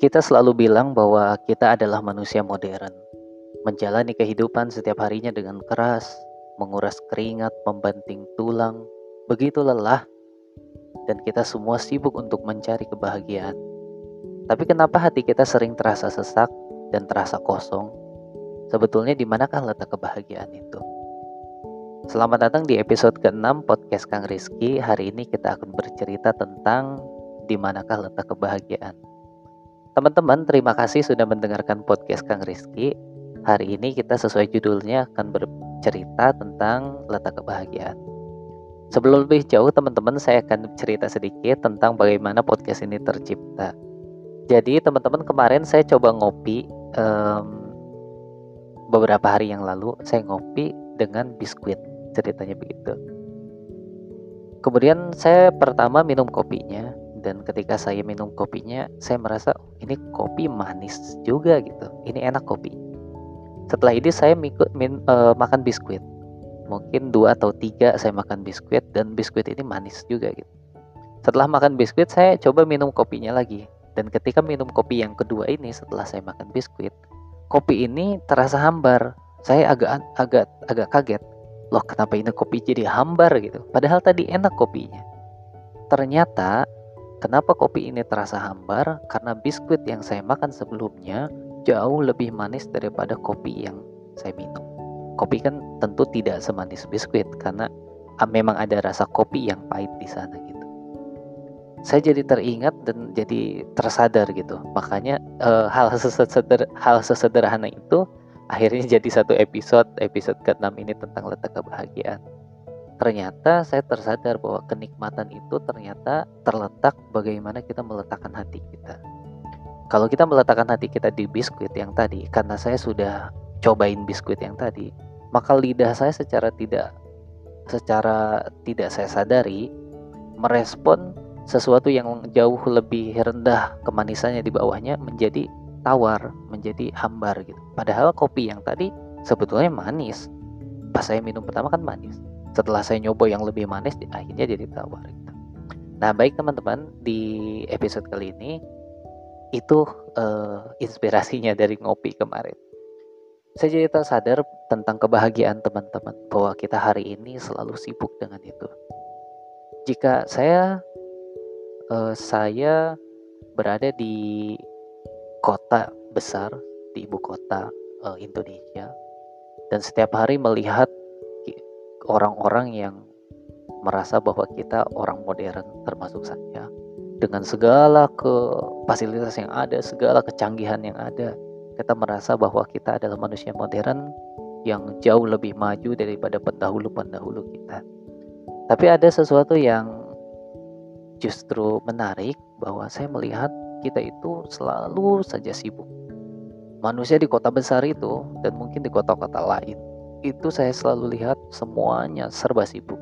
Kita selalu bilang bahwa kita adalah manusia modern, menjalani kehidupan setiap harinya dengan keras, menguras keringat, membanting tulang, begitu lelah, dan kita semua sibuk untuk mencari kebahagiaan. Tapi kenapa hati kita sering terasa sesak dan terasa kosong? Sebetulnya di manakah letak kebahagiaan itu? Selamat datang di episode ke-6 podcast Kang Rizky. Hari ini kita akan bercerita tentang di manakah letak kebahagiaan. Teman-teman, terima kasih sudah mendengarkan podcast Kang Rizky. Hari ini kita sesuai judulnya akan bercerita tentang letak kebahagiaan. Sebelum lebih jauh, teman-teman, saya akan cerita sedikit tentang bagaimana podcast ini tercipta. Jadi, teman-teman, kemarin saya coba ngopi um, beberapa hari yang lalu. Saya ngopi dengan biskuit, ceritanya begitu. Kemudian saya pertama minum kopinya, dan ketika saya minum kopinya saya merasa ini kopi manis juga gitu. Ini enak kopi. Setelah ini saya mikut min, uh, makan biskuit. Mungkin dua atau tiga saya makan biskuit dan biskuit ini manis juga gitu. Setelah makan biskuit saya coba minum kopinya lagi. Dan ketika minum kopi yang kedua ini setelah saya makan biskuit kopi ini terasa hambar. Saya agak agak agak kaget. Loh kenapa ini kopi jadi hambar? gitu. Padahal tadi enak kopinya. Ternyata Kenapa kopi ini terasa hambar? Karena biskuit yang saya makan sebelumnya jauh lebih manis daripada kopi yang saya minum. Kopi kan tentu tidak semanis biskuit karena ah, memang ada rasa kopi yang pahit di sana gitu. Saya jadi teringat dan jadi tersadar gitu. Makanya e, hal seseder, hal sesederhana itu akhirnya jadi satu episode episode ke-6 ini tentang letak kebahagiaan ternyata saya tersadar bahwa kenikmatan itu ternyata terletak bagaimana kita meletakkan hati kita. Kalau kita meletakkan hati kita di biskuit yang tadi, karena saya sudah cobain biskuit yang tadi, maka lidah saya secara tidak secara tidak saya sadari merespon sesuatu yang jauh lebih rendah kemanisannya di bawahnya menjadi tawar, menjadi hambar gitu. Padahal kopi yang tadi sebetulnya manis. Pas saya minum pertama kan manis setelah saya nyoba yang lebih manis akhirnya jadi tawar gitu. Nah baik teman-teman di episode kali ini itu uh, inspirasinya dari ngopi kemarin. Saya jadi tersadar tentang kebahagiaan teman-teman bahwa kita hari ini selalu sibuk dengan itu. Jika saya uh, saya berada di kota besar di ibu kota uh, Indonesia dan setiap hari melihat orang-orang yang merasa bahwa kita orang modern termasuk saya dengan segala ke fasilitas yang ada, segala kecanggihan yang ada, kita merasa bahwa kita adalah manusia modern yang jauh lebih maju daripada pendahulu-pendahulu kita. Tapi ada sesuatu yang justru menarik bahwa saya melihat kita itu selalu saja sibuk. Manusia di kota besar itu dan mungkin di kota-kota lain itu saya selalu lihat semuanya serba sibuk.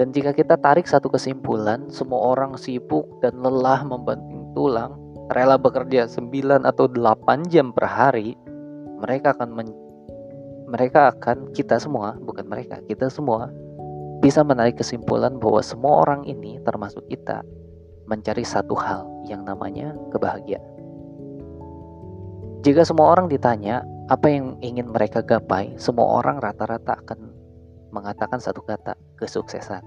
Dan jika kita tarik satu kesimpulan, semua orang sibuk dan lelah membanting tulang, rela bekerja 9 atau 8 jam per hari, mereka akan men mereka akan kita semua, bukan mereka, kita semua bisa menarik kesimpulan bahwa semua orang ini termasuk kita mencari satu hal yang namanya kebahagiaan. Jika semua orang ditanya, apa yang ingin mereka gapai, semua orang rata-rata akan mengatakan satu kata, kesuksesan.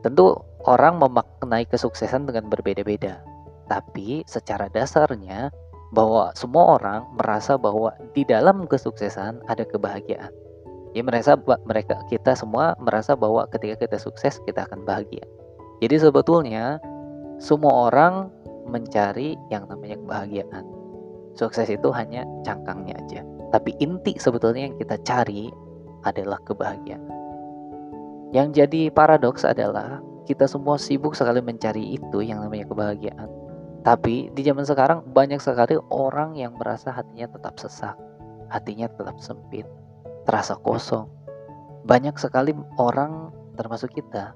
Tentu orang memaknai kesuksesan dengan berbeda-beda, tapi secara dasarnya bahwa semua orang merasa bahwa di dalam kesuksesan ada kebahagiaan. Ya merasa mereka kita semua merasa bahwa ketika kita sukses kita akan bahagia. Jadi sebetulnya semua orang mencari yang namanya kebahagiaan Sukses itu hanya cangkangnya aja. Tapi inti sebetulnya yang kita cari adalah kebahagiaan. Yang jadi paradoks adalah kita semua sibuk sekali mencari itu yang namanya kebahagiaan. Tapi di zaman sekarang banyak sekali orang yang merasa hatinya tetap sesak, hatinya tetap sempit, terasa kosong. Banyak sekali orang termasuk kita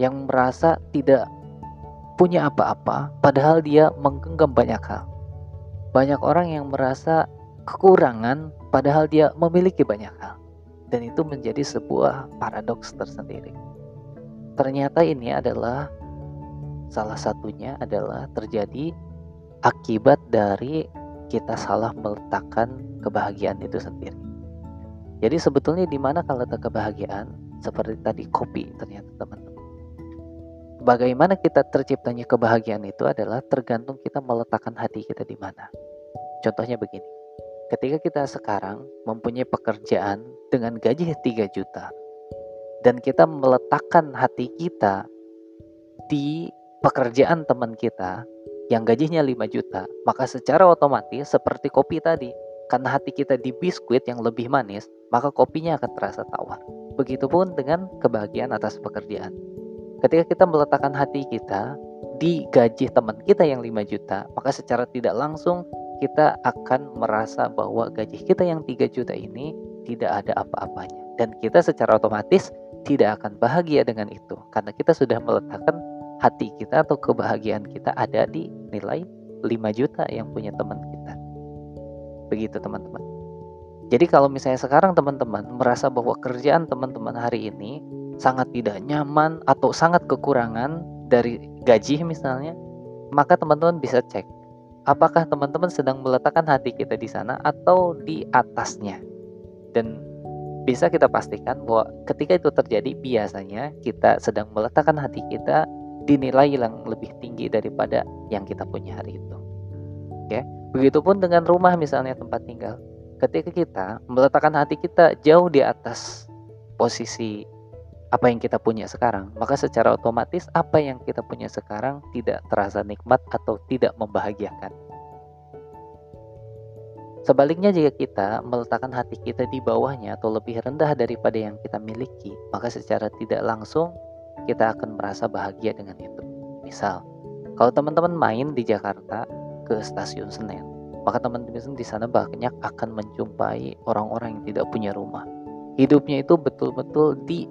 yang merasa tidak punya apa-apa padahal dia menggenggam banyak hal. Banyak orang yang merasa kekurangan padahal dia memiliki banyak hal. Dan itu menjadi sebuah paradoks tersendiri. Ternyata ini adalah salah satunya adalah terjadi akibat dari kita salah meletakkan kebahagiaan itu sendiri. Jadi sebetulnya di mana kalau kebahagiaan seperti tadi kopi ternyata teman-teman. Bagaimana kita terciptanya kebahagiaan itu adalah tergantung kita meletakkan hati kita di mana. Contohnya begini. Ketika kita sekarang mempunyai pekerjaan dengan gaji 3 juta dan kita meletakkan hati kita di pekerjaan teman kita yang gajinya 5 juta, maka secara otomatis seperti kopi tadi, karena hati kita di biskuit yang lebih manis, maka kopinya akan terasa tawar. Begitupun dengan kebahagiaan atas pekerjaan. Ketika kita meletakkan hati kita di gaji teman kita yang 5 juta, maka secara tidak langsung kita akan merasa bahwa gaji kita yang 3 juta ini tidak ada apa-apanya. Dan kita secara otomatis tidak akan bahagia dengan itu karena kita sudah meletakkan hati kita atau kebahagiaan kita ada di nilai 5 juta yang punya teman kita. Begitu teman-teman. Jadi kalau misalnya sekarang teman-teman merasa bahwa kerjaan teman-teman hari ini sangat tidak nyaman atau sangat kekurangan dari gaji misalnya, maka teman-teman bisa cek apakah teman-teman sedang meletakkan hati kita di sana atau di atasnya. Dan bisa kita pastikan bahwa ketika itu terjadi biasanya kita sedang meletakkan hati kita di nilai yang lebih tinggi daripada yang kita punya hari itu. Oke, begitupun dengan rumah misalnya tempat tinggal. Ketika kita meletakkan hati kita jauh di atas posisi apa yang kita punya sekarang, maka secara otomatis apa yang kita punya sekarang tidak terasa nikmat atau tidak membahagiakan. Sebaliknya jika kita meletakkan hati kita di bawahnya atau lebih rendah daripada yang kita miliki, maka secara tidak langsung kita akan merasa bahagia dengan itu. Misal, kalau teman-teman main di Jakarta ke stasiun Senen, maka teman-teman di sana banyak akan menjumpai orang-orang yang tidak punya rumah. Hidupnya itu betul-betul di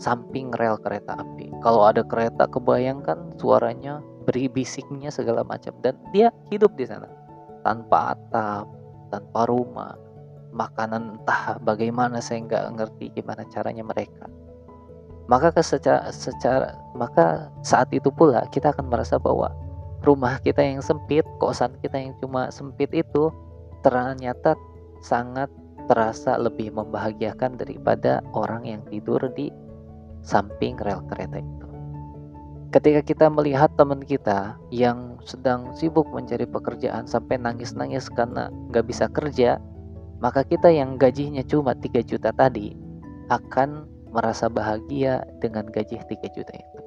samping rel kereta api. Kalau ada kereta kebayangkan suaranya beri bisiknya segala macam dan dia hidup di sana tanpa atap, tanpa rumah, makanan entah bagaimana saya nggak ngerti gimana caranya mereka. Maka secara, secara maka saat itu pula kita akan merasa bahwa rumah kita yang sempit, kosan kita yang cuma sempit itu ternyata sangat terasa lebih membahagiakan daripada orang yang tidur di samping rel kereta itu. Ketika kita melihat teman kita yang sedang sibuk mencari pekerjaan sampai nangis-nangis karena nggak bisa kerja, maka kita yang gajinya cuma 3 juta tadi akan merasa bahagia dengan gaji 3 juta itu.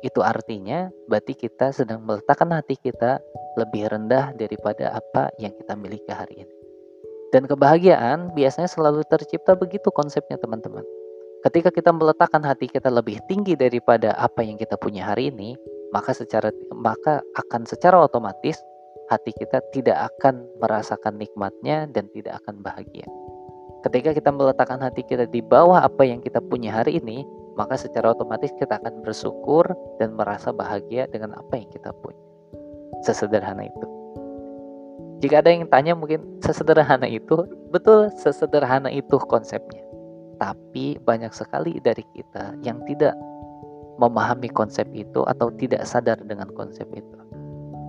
Itu artinya berarti kita sedang meletakkan hati kita lebih rendah daripada apa yang kita miliki hari ini. Dan kebahagiaan biasanya selalu tercipta begitu konsepnya teman-teman. Ketika kita meletakkan hati kita lebih tinggi daripada apa yang kita punya hari ini, maka secara maka akan secara otomatis hati kita tidak akan merasakan nikmatnya dan tidak akan bahagia. Ketika kita meletakkan hati kita di bawah apa yang kita punya hari ini, maka secara otomatis kita akan bersyukur dan merasa bahagia dengan apa yang kita punya. Sesederhana itu. Jika ada yang tanya mungkin sesederhana itu, betul sesederhana itu konsepnya. Tapi banyak sekali dari kita yang tidak memahami konsep itu atau tidak sadar dengan konsep itu.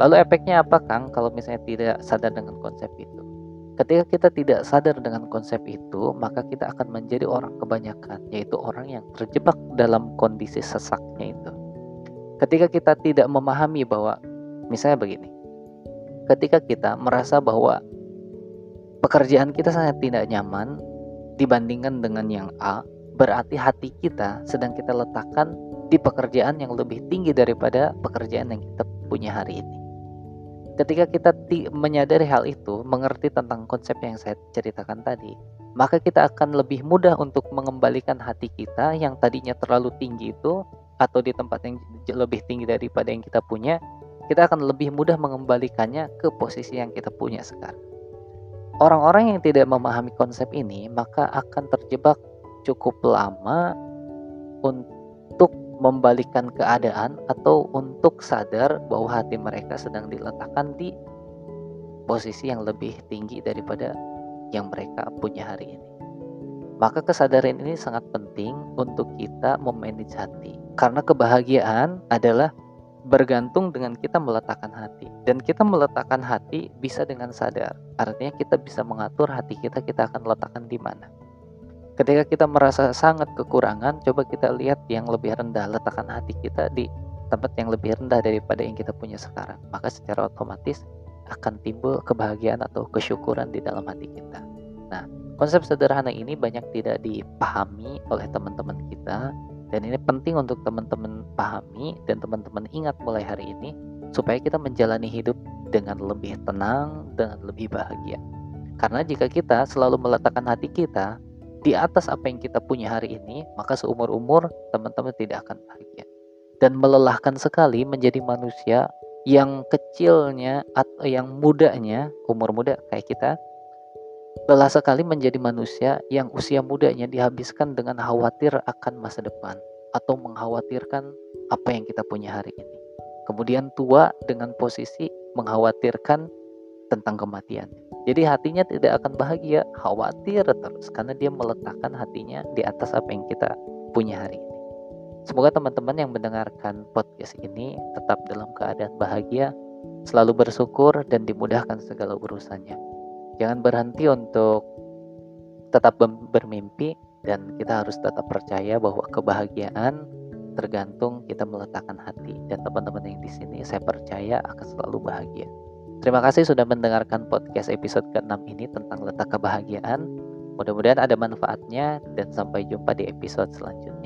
Lalu efeknya apa Kang kalau misalnya tidak sadar dengan konsep itu? Ketika kita tidak sadar dengan konsep itu, maka kita akan menjadi orang kebanyakan, yaitu orang yang terjebak dalam kondisi sesaknya itu. Ketika kita tidak memahami bahwa, misalnya begini, ketika kita merasa bahwa pekerjaan kita sangat tidak nyaman, dibandingkan dengan yang A, berarti hati kita sedang kita letakkan di pekerjaan yang lebih tinggi daripada pekerjaan yang kita punya hari ini. Ketika kita menyadari hal itu, mengerti tentang konsep yang saya ceritakan tadi, maka kita akan lebih mudah untuk mengembalikan hati kita yang tadinya terlalu tinggi itu atau di tempat yang lebih tinggi daripada yang kita punya, kita akan lebih mudah mengembalikannya ke posisi yang kita punya sekarang. Orang-orang yang tidak memahami konsep ini maka akan terjebak cukup lama untuk membalikan keadaan atau untuk sadar bahwa hati mereka sedang diletakkan di posisi yang lebih tinggi daripada yang mereka punya hari ini. Maka kesadaran ini sangat penting untuk kita memanage hati. Karena kebahagiaan adalah bergantung dengan kita meletakkan hati. Dan kita meletakkan hati bisa dengan sadar. Artinya kita bisa mengatur hati kita kita akan letakkan di mana. Ketika kita merasa sangat kekurangan coba kita lihat yang lebih rendah letakkan hati kita di tempat yang lebih rendah daripada yang kita punya sekarang. Maka secara otomatis akan timbul kebahagiaan atau kesyukuran di dalam hati kita. Nah konsep sederhana ini banyak tidak dipahami oleh teman-teman kita dan ini penting untuk teman-teman pahami dan teman-teman ingat mulai hari ini supaya kita menjalani hidup dengan lebih tenang, dengan lebih bahagia. Karena jika kita selalu meletakkan hati kita di atas apa yang kita punya hari ini, maka seumur-umur teman-teman tidak akan bahagia. Dan melelahkan sekali menjadi manusia yang kecilnya atau yang mudanya, umur muda kayak kita, Lelah sekali menjadi manusia yang usia mudanya dihabiskan dengan khawatir akan masa depan atau mengkhawatirkan apa yang kita punya hari ini. Kemudian tua dengan posisi mengkhawatirkan tentang kematian. Jadi hatinya tidak akan bahagia, khawatir terus karena dia meletakkan hatinya di atas apa yang kita punya hari ini. Semoga teman-teman yang mendengarkan podcast ini tetap dalam keadaan bahagia, selalu bersyukur dan dimudahkan segala urusannya jangan berhenti untuk tetap bermimpi dan kita harus tetap percaya bahwa kebahagiaan tergantung kita meletakkan hati dan teman-teman yang di sini saya percaya akan selalu bahagia. Terima kasih sudah mendengarkan podcast episode ke-6 ini tentang letak kebahagiaan. Mudah-mudahan ada manfaatnya dan sampai jumpa di episode selanjutnya.